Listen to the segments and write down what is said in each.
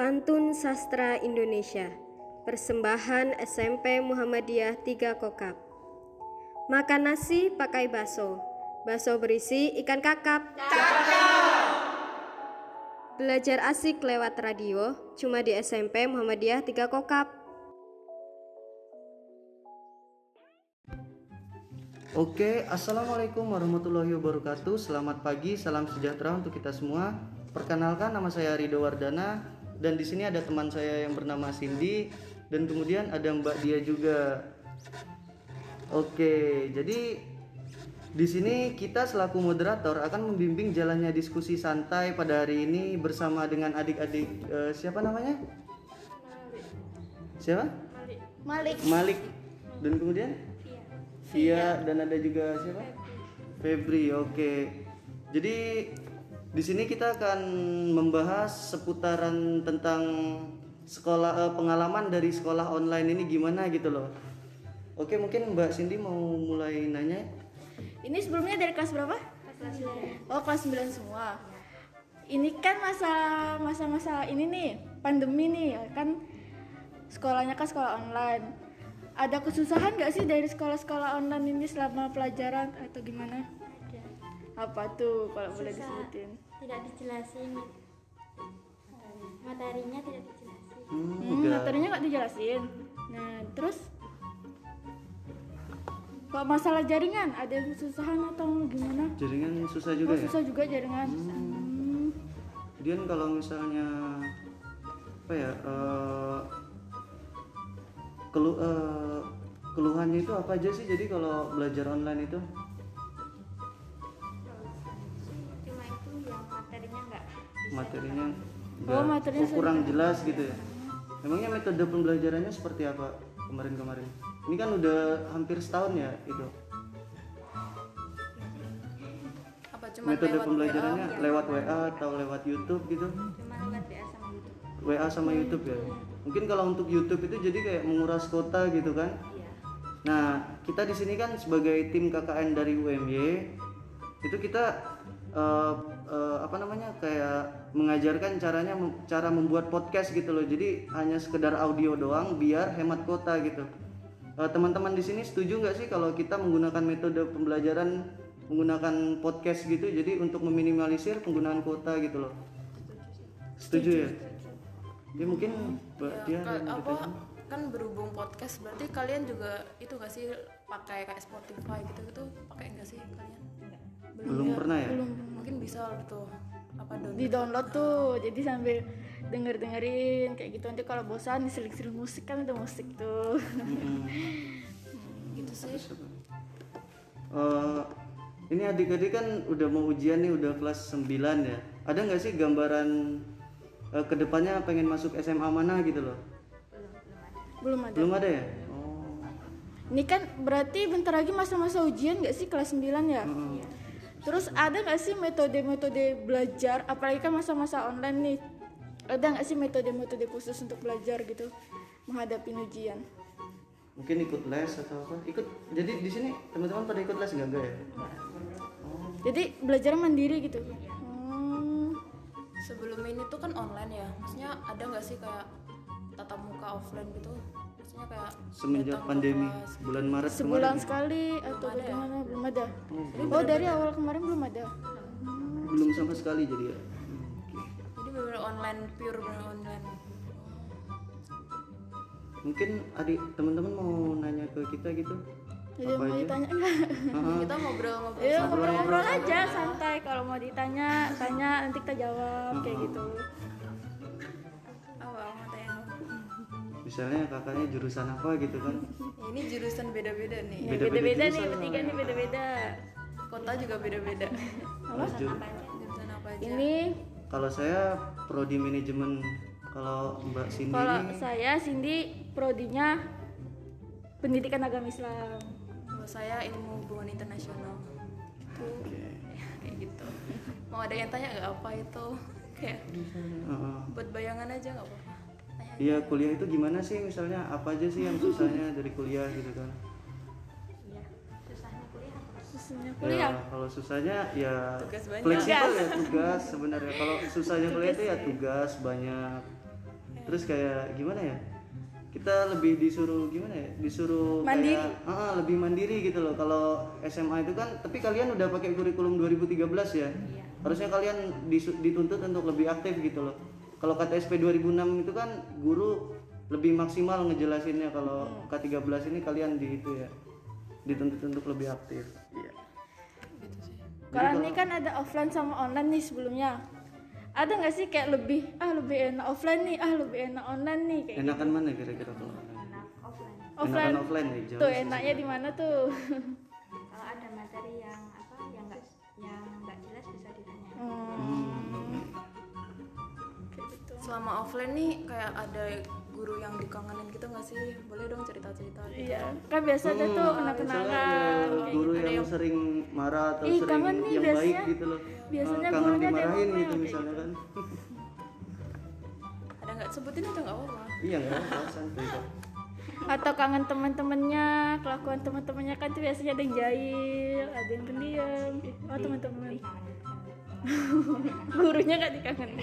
Pantun Sastra Indonesia Persembahan SMP Muhammadiyah 3 Kokap. Makan nasi pakai baso Baso berisi ikan kakap. Belajar asik lewat radio Cuma di SMP Muhammadiyah 3 Kokap. Oke, Assalamualaikum warahmatullahi wabarakatuh. Selamat pagi, salam sejahtera untuk kita semua. Perkenalkan nama saya Rido Wardana Dan di sini ada teman saya yang bernama Cindy Dan kemudian ada Mbak Dia juga Oke, jadi di sini kita selaku moderator akan membimbing jalannya diskusi santai pada hari ini bersama dengan adik-adik eh, siapa namanya? Siapa? Malik. Malik dan kemudian Via dan ada juga siapa? Febri. Oke. Jadi di sini kita akan membahas seputaran tentang sekolah eh, pengalaman dari sekolah online ini gimana gitu loh. Oke, mungkin Mbak Cindy mau mulai nanya. Ini sebelumnya dari kelas berapa? Kelas 9. Oh, kelas 9 semua. Ini kan masa masa-masa ini nih, pandemi nih, kan sekolahnya kan sekolah online. Ada kesusahan gak sih dari sekolah-sekolah online ini selama pelajaran atau gimana? Apa tuh kalau boleh Susah. disebutin? tidak dijelasin materinya tidak dijelasin Hmm, Hmm, materinya nggak dijelasin. Nah, terus kalau masalah jaringan ada yang kesusahan atau gimana? Jaringan susah juga Oh, ya. susah juga jaringan. Hmm. Kemudian kalau misalnya apa ya? eh, kelu eh, keluhannya itu apa aja sih? Jadi kalau belajar online itu? Materinya Oh, nggak- materinya oh, kurang jelas. gitu ya. Emangnya metode pembelajarannya seperti apa kemarin-kemarin? Ini kan udah hampir setahun ya itu apa cuma metode lewat pembelajarannya WA? lewat WA atau lewat YouTube gitu? Cuma lewat WA sama YouTube. WA sama YouTube ya? Mungkin kalau untuk YouTube itu jadi kayak menguras kota gitu kan? Iya. Nah, kita di sini kan sebagai tim KKN dari UMY itu kita eh, eh, apa namanya kayak mengajarkan caranya cara membuat podcast gitu loh. Jadi hanya sekedar audio doang biar hemat kota gitu. Eh, Teman-teman di sini setuju nggak sih kalau kita menggunakan metode pembelajaran menggunakan podcast gitu? Jadi untuk meminimalisir penggunaan kota gitu loh. Setuju ya? Ya mungkin Mbak Dia Ya, ka- dan kita apa kan berhubung podcast berarti kalian juga itu gak sih pakai kayak Spotify gitu gitu pakai nggak sih kalian belum pernah ya? mungkin bisa tuh apa download Di download tuh, jadi sambil denger dengerin kayak gitu nanti kalau bosan diseling-seling musik kan ada musik tuh. Mm-mm. gitu sih Eh, ini adik-adik kan udah mau ujian nih udah kelas 9 ya ada nggak sih gambaran eh, ke depannya pengen masuk SMA mana gitu loh Belum ada. belum ada ya oh Ini kan berarti bentar lagi masa-masa ujian nggak sih kelas 9 ya? Heeh. Terus ada nggak sih metode-metode belajar apalagi kan masa-masa online nih? Ada nggak sih metode-metode khusus untuk belajar gitu menghadapi ujian? mungkin ikut les atau apa ikut jadi di sini teman-teman pada ikut les nggak enggak ya Jadi belajar mandiri gitu. Hmm. sebelum ini tuh kan online ya maksudnya ada nggak sih kayak tatap muka offline gitu maksudnya kayak semenjak pandemi kelas. bulan Maret Sebulan kemarin ya? sekali atau ada ya? bagaimana? Belum ada. Oh dari awal kemarin belum ada. belum sama sekali jadi ya Oke. jadi bener online pure bener online mungkin adik teman-teman mau nanya ke kita gitu Jadi Apa mau aja? ditanya nggak? Heeh. kita ngobrol-ngobrol Ya ngobrol-ngobrol aja santai. Kalau mau ditanya, tanya nanti kita jawab kayak gitu. Misalnya kakaknya jurusan apa gitu kan? Ini jurusan beda-beda nih. Ya, Beda-beda beda-beda nih, jurusan bertiga nih beda-beda. kota juga beda-beda. Kalau jur- jurusan apa aja? Ini? Kalau saya prodi manajemen, kalau Mbak Cindy kalau ini? saya Cindy prodinya pendidikan agama Islam. kalau saya ilmu hubungan internasional. Oke. kayak gitu. Mau ada yang tanya nggak apa itu? Kayak Heeh. buat bayangan aja nggak apa-apa Iya kuliah itu gimana sih misalnya apa aja sih yang susahnya dari kuliah gitu kan? susahnya kuliah apa Khususnya Ya kuliah. kalau susahnya ya Tugas banyak. fleksibel ya tugas sebenarnya. Kalau susahnya kuliah itu ya tugas banyak. terus kayak gimana ya kita lebih disuruh gimana ya disuruh Mandiri. kayak ah, lebih mandiri gitu loh kalau SMA itu kan tapi kalian udah pakai kurikulum 2013 ya harusnya kalian dituntut untuk lebih aktif gitu loh kalau KTSP 2006 itu kan guru lebih maksimal ngejelasinnya kalau K13 ini kalian di itu ya dituntut untuk lebih aktif. Iya. Kalau ini kan ada offline sama online nih sebelumnya. Ada nggak sih kayak lebih ah lebih enak offline nih, ah lebih enak online nih kayak enakan mana kira-kira kalau enak offline offline. enakan offline. nih jauh Tuh enaknya di mana tuh? kalau ada materi yang apa yang nggak yang nggak jelas bisa ditanya. Hmm, gitu. Selama offline nih kayak ada guru yang dikangenin gitu nggak sih boleh dong cerita-cerita gitu. Iya, kan biasa ada tuh Hmm, kenang-kenangan misalnya kayak guru gitu. yang sering marah atau Ih, sering kangen nih yang baik biasanya. gitu loh Biasanya Eh, kangen gurunya dimarahin gitu kayak misalnya kan ada nggak sebutin aja nggak apa-apa iya nggak apa santai Atau kangen teman-temannya, kelakuan teman-temannya kan tuh biasanya ada yang jahil, ada yang pendiam. Oh teman-teman. Gurunya nggak dikangenin.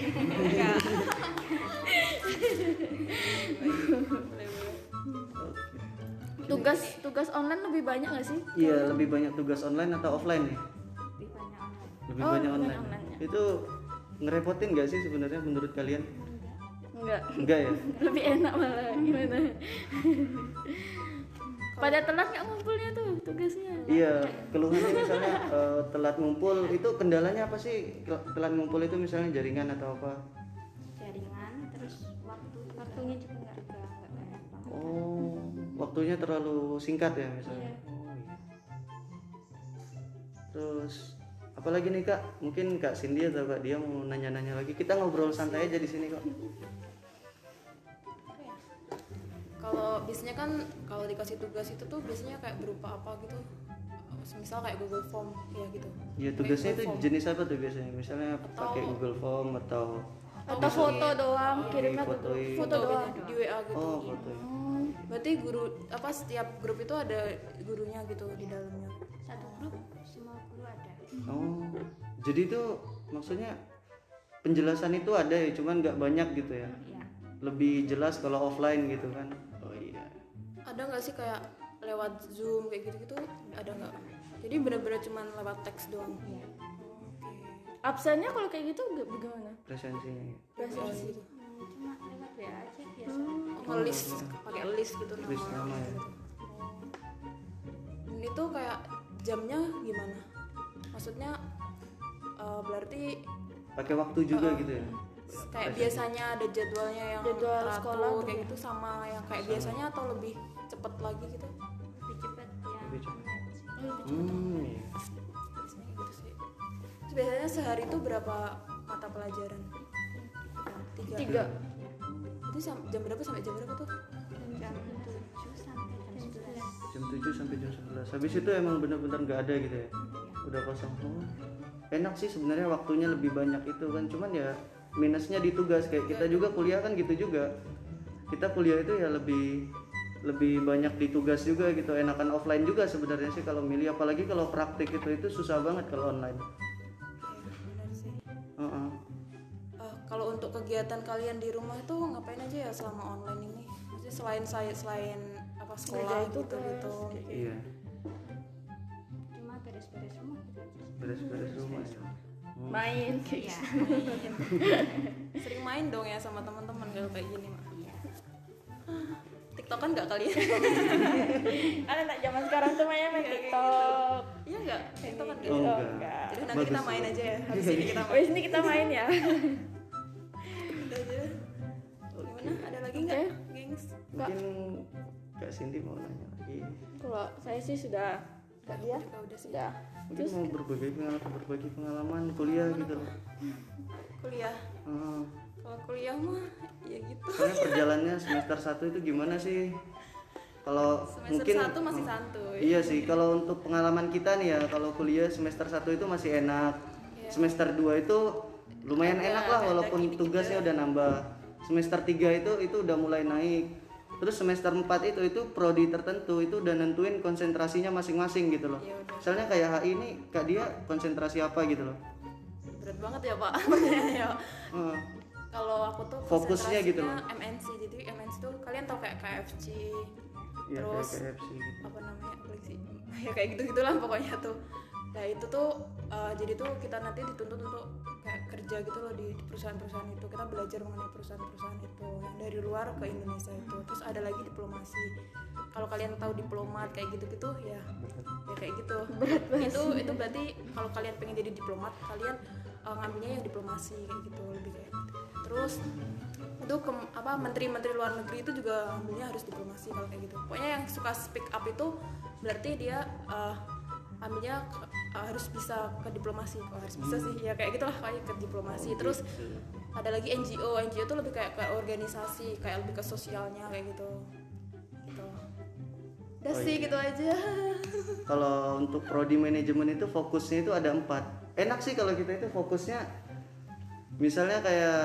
tugas tugas online lebih banyak nggak sih? iya lebih banyak tugas online atau offline nih lebih banyak online lebih Oh, banyak online, banyak online-nya. itu ngerepotin nggak sih sebenarnya menurut kalian Enggak. enggak ya Lebih enak malah gimana? Pada telat nggak ngumpulnya tuh tugasnya? iya keluhannya misalnya eh, telat ngumpul itu kendalanya apa sih? Tel- telat ngumpul itu misalnya jaringan atau apa? Jaringan terus waktu waktunya juga nggak nggak nggak banyak banget. Oh waktunya terlalu singkat ya misalnya? Iya. oh, iya. terus apalagi nih kak? Mungkin kak Cindy atau kak dia mau nanya-nanya lagi. Kita ngobrol santai aja di sini kok biasanya kan kalau dikasih tugas itu tuh biasanya kayak berupa apa gitu? Misal kayak Google Form ya gitu. Ya tugasnya itu Form. jenis apa tuh biasanya? Misalnya pakai Google Form atau Atau foto doang, kirimnya tuh fotoin. foto doang. di WA gitu. Oh foto ya. berarti guru apa setiap grup itu ada gurunya gitu di dalamnya? Satu grup semua guru ada. Oh jadi itu maksudnya penjelasan itu ada ya cuman nggak banyak gitu ya? Ya lebih jelas kalau offline gitu kan? oh iya ada nggak sih kayak lewat zoom kayak gitu gitu ada nggak jadi benar-benar cuman lewat teks doang Iya. oke Absennya kalau kayak gitu gak bagaimana? presensinya Presentasi. Hmm, cuma lewat WA aja biasa ngelis pakai list gitu nama, List nama ya. gitu. Dan itu kayak jamnya gimana maksudnya eh, berarti pakai waktu juga gitu ya kayak biasanya ada jadwalnya yang Jadwal teratur sekolah kayak gitu sama yang kayak biasanya atau lebih cepet lagi gitu. Lebih cepat ya. Lebih cepat. online sih. hmm. Iya. biasanya gitu sih. Terus biasanya sehari itu berapa mata pelajaran? Tiga, Tiga. itu jam berapa sampai jam berapa tuh? Jam 7 sampai jam 11 jam 7 sampai jam 11 habis itu emang bener-bener nggak ada gitu ya? Udah kosong. Oh. enak sih sebenarnya waktunya lebih banyak itu kan. Cuman ya minusnya di tugas. Kayak kita juga kuliah kan gitu juga. Kita kuliah itu ya lebih lebih banyak di tugas juga gitu enakan offline juga sebenarnya sih kalau milih apalagi kalau praktik itu itu susah banget kalau online. Sih. Heeh. Eh, kalau untuk kegiatan kalian di rumah tuh ngapain aja ya selama online ini? Maksudnya selain saya selain apa sekolah Ngerjain gitu tugas, gitu. Iya. Cuma beres-beres rumah gitu beres-beres rumah ya. Hmm. Main kayak ya gitu. sering main dong ya sama teman-teman kalau kayak gini tiktok kan nggak kalian? Anak-anak zaman sekarang tuh mainnya main TikTok. iya nggak? Tiktok kan oh nggak. Enggak jadi nanti kita main aja ya. Habis ini kita main. Wes ini kita main ya. Gimana? Ada lagi nggak gengs? Mungkin kak Cindy mau nanya lagi. Kalau saya sih sudah Kak dia juga udah sih. Sudah. mungkin mau berbagi pengalaman berbagi pengalaman kuliah gitu. loh kuliah. Ah. kalau kuliah mah ya gitu Soalnya perjalanannya semester 1 itu gimana sih? Kalau semester mungkin satu masih santuy Iya sih, kalau untuk pengalaman kita nih ya, kalau kuliah semester 1 itu masih enak. Iya. Semester 2 itu lumayan Ada- enak lah ada walaupun dikit-dikit tugasnya ya. udah nambah. Semester 3 itu itu udah mulai naik. Terus semester 4 itu itu prodi tertentu itu udah nentuin konsentrasinya masing-masing gitu loh. ya Misalnya kayak HI ini Kak dia konsentrasi apa gitu loh. berat banget ya pak ya. Kalau aku tuh Fokusnya gitu konsentrasinya MNC jadi MNC tuh kalian tau kayak KFC ya kayak terus KFC gitu. apa namanya sih. Ya kayak gitu gitulah pokoknya tuh. Nah itu tuh uh, jadi tuh kita nanti dituntut untuk kayak kerja gitu loh di, di perusahaan-perusahaan itu. Kita belajar mengenai perusahaan-perusahaan itu yang dari luar ke Indonesia itu. Terus ada lagi diplomasi kalau kalian tahu diplomat kayak gitu-gitu ya ya kayak gitu. Itu itu berarti kalau kalian pengen jadi diplomat kalian uh, ngambilnya yang diplomasi kayak gitu lebih kayak gitu. terus itu ke, apa menteri-menteri luar negeri itu juga ambilnya harus diplomasi kalau kayak gitu. Pokoknya yang suka speak up itu berarti dia uh, ambilnya ke- uh, harus bisa ke diplomasi. Oh, harus bisa sih. Ya kayak gitulah kayak ke diplomasi. Terus ada lagi NGO NGO itu lebih kayak ke organisasi kayak lebih ke sosialnya kayak gitu udah Oh, sih iya. gitu aja. Kalau untuk prodi manajemen itu fokusnya itu ada empat. Enak sih kalau kita itu fokusnya misalnya kayak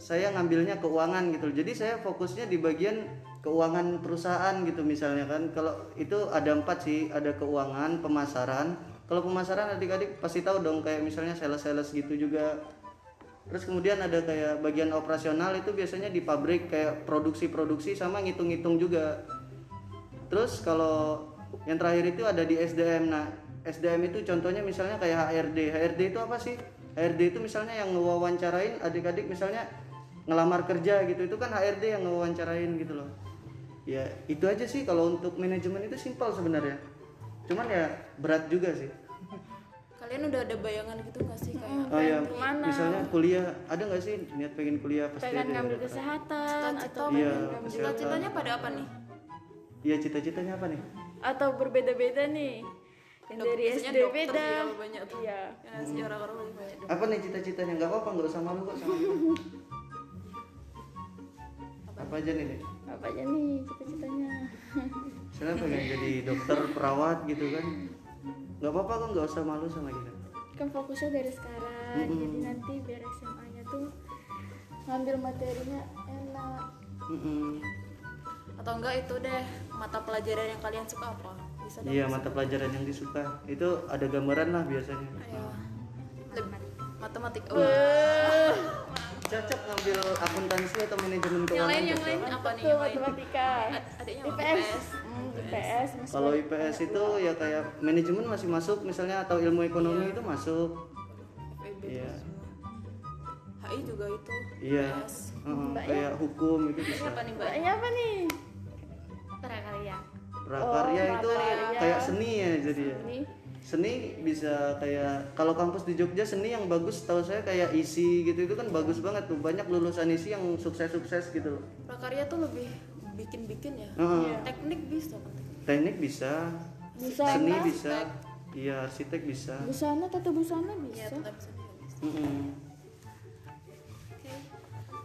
saya ngambilnya keuangan gitu. Jadi saya fokusnya di bagian keuangan perusahaan gitu misalnya kan. Kalau itu ada empat sih ada keuangan pemasaran. Kalau pemasaran adik-adik pasti tahu dong kayak misalnya sales-sales gitu juga. Terus kemudian ada kayak bagian operasional itu biasanya di pabrik kayak produksi-produksi sama ngitung-ngitung juga Terus kalau yang terakhir itu ada di SDM. Nah, SDM itu contohnya misalnya kayak HRD. HRD itu apa sih? HRD itu misalnya yang ngewawancarain adik-adik misalnya ngelamar kerja gitu. Itu kan HRD yang ngewawancarain gitu loh. Ya, itu aja sih kalau untuk manajemen itu simpel sebenarnya. Cuman ya berat juga sih. kalian udah ada bayangan gitu nggak sih kayak Oh ya, ke mana? misalnya kuliah, ada nggak sih niat pengen kuliah pasti pengen ada. ngambil kesehatan atau Iya, pengen ngambil cita-citanya pada apa nih Iya, cita-citanya apa nih? atau berbeda-beda nih. Yang Dok- dari SD dokter beda. banyak tuh. Iya. Ya sih orang-orang banyak. Apa nih cita-citanya? Nggak apa-apa, nggak usah malu kok sama Apa? Aja nih, apa aja nih cita-citanya? Misalnya pengen jadi dokter, perawat gitu kan. Nggak apa-apa kok nggak usah malu sama kita kan fokusnya dari sekarang. Mm-mm. jadi nanti biar SMA-nya tuh ngambil materinya enak. Mm-mm. atau enggak itu deh mata pelajaran yang kalian suka apa? Bisa dong iya mata pelajaran yang disuka. Itu ada gambaran lah biasanya. Ayo. Leb- matematika cocok ngambil akuntansi atau manajemen yang keuangan lain yang cocok. lain apa nih? tuh yang lain? matematika? Adiknya IPS IPS Hmm, kalau IPS itu ya kayak manajemen masih masuk misalnya atau ilmu ekonomi itu masuk. Iya. HI juga itu. Iya. Heeh, kayak hukum itu bisa. apa nih mbak? Mbaknya apa nih prakarya. Prakarya Oh, itu prakarya. kayak seni ya jadi ya. Ini seni bisa kayak kalau kampus di Jogja seni yang bagus tahu saya kayak isi gitu itu kan bagus banget tuh. Banyak lulusan isi yang sukses-sukses gitu loh. Prakarya tuh lebih bikin-bikin ya? Heeh. teknik bisa kan? Teknik. bisa. Busana? Seni bisa. Iya arsitek bisa. Busana tata busana ya bisa bisa. Bisa oke.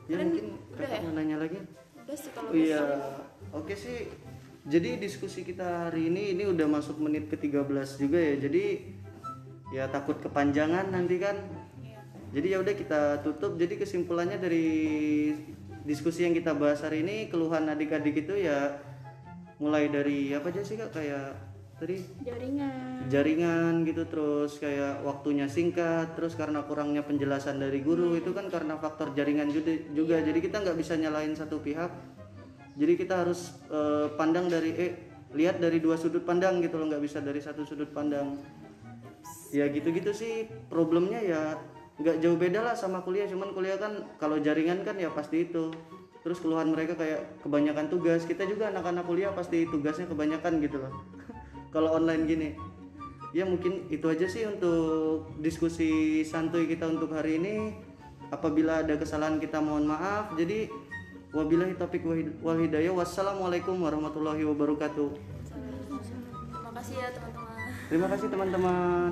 Ya Kalian mungkin udah kakak ya? mau nanya lagi? Udah sih kalau oh iya oke sih jadi diskusi kita hari ini ini udah masuk menit ke 13 juga ya. Jadi ya takut kepanjangan nanti kan. Iya. Jadi ya udah kita tutup. Jadi kesimpulannya dari diskusi yang kita bahas hari ini keluhan adik-adik itu ya mulai dari apa aja sih kak? Kayak tadi? Jaringan. Jaringan gitu terus kayak waktunya singkat terus karena kurangnya penjelasan dari guru itu kan karena faktor jaringan juga, juga. jadi kita nggak bisa nyalain satu pihak jadi kita harus eh, pandang dari eh lihat dari dua sudut pandang gitu loh nggak bisa dari satu sudut pandang. Ya gitu-gitu sih problemnya ya nggak jauh beda lah sama kuliah. Cuman kuliah kan kalau jaringan kan ya pasti itu. Terus keluhan mereka kayak kebanyakan tugas. Kita juga anak-anak kuliah pasti tugasnya kebanyakan gitu loh. Kalau online gini. Ya mungkin itu aja sih untuk diskusi santuy kita untuk hari ini. Apabila ada kesalahan kita mohon maaf. Jadi wabillahi taufiq wal hidayah. Wassalamualaikum warahmatullahi wabarakatuh. Terima kasih ya teman-teman. Terima kasih teman-teman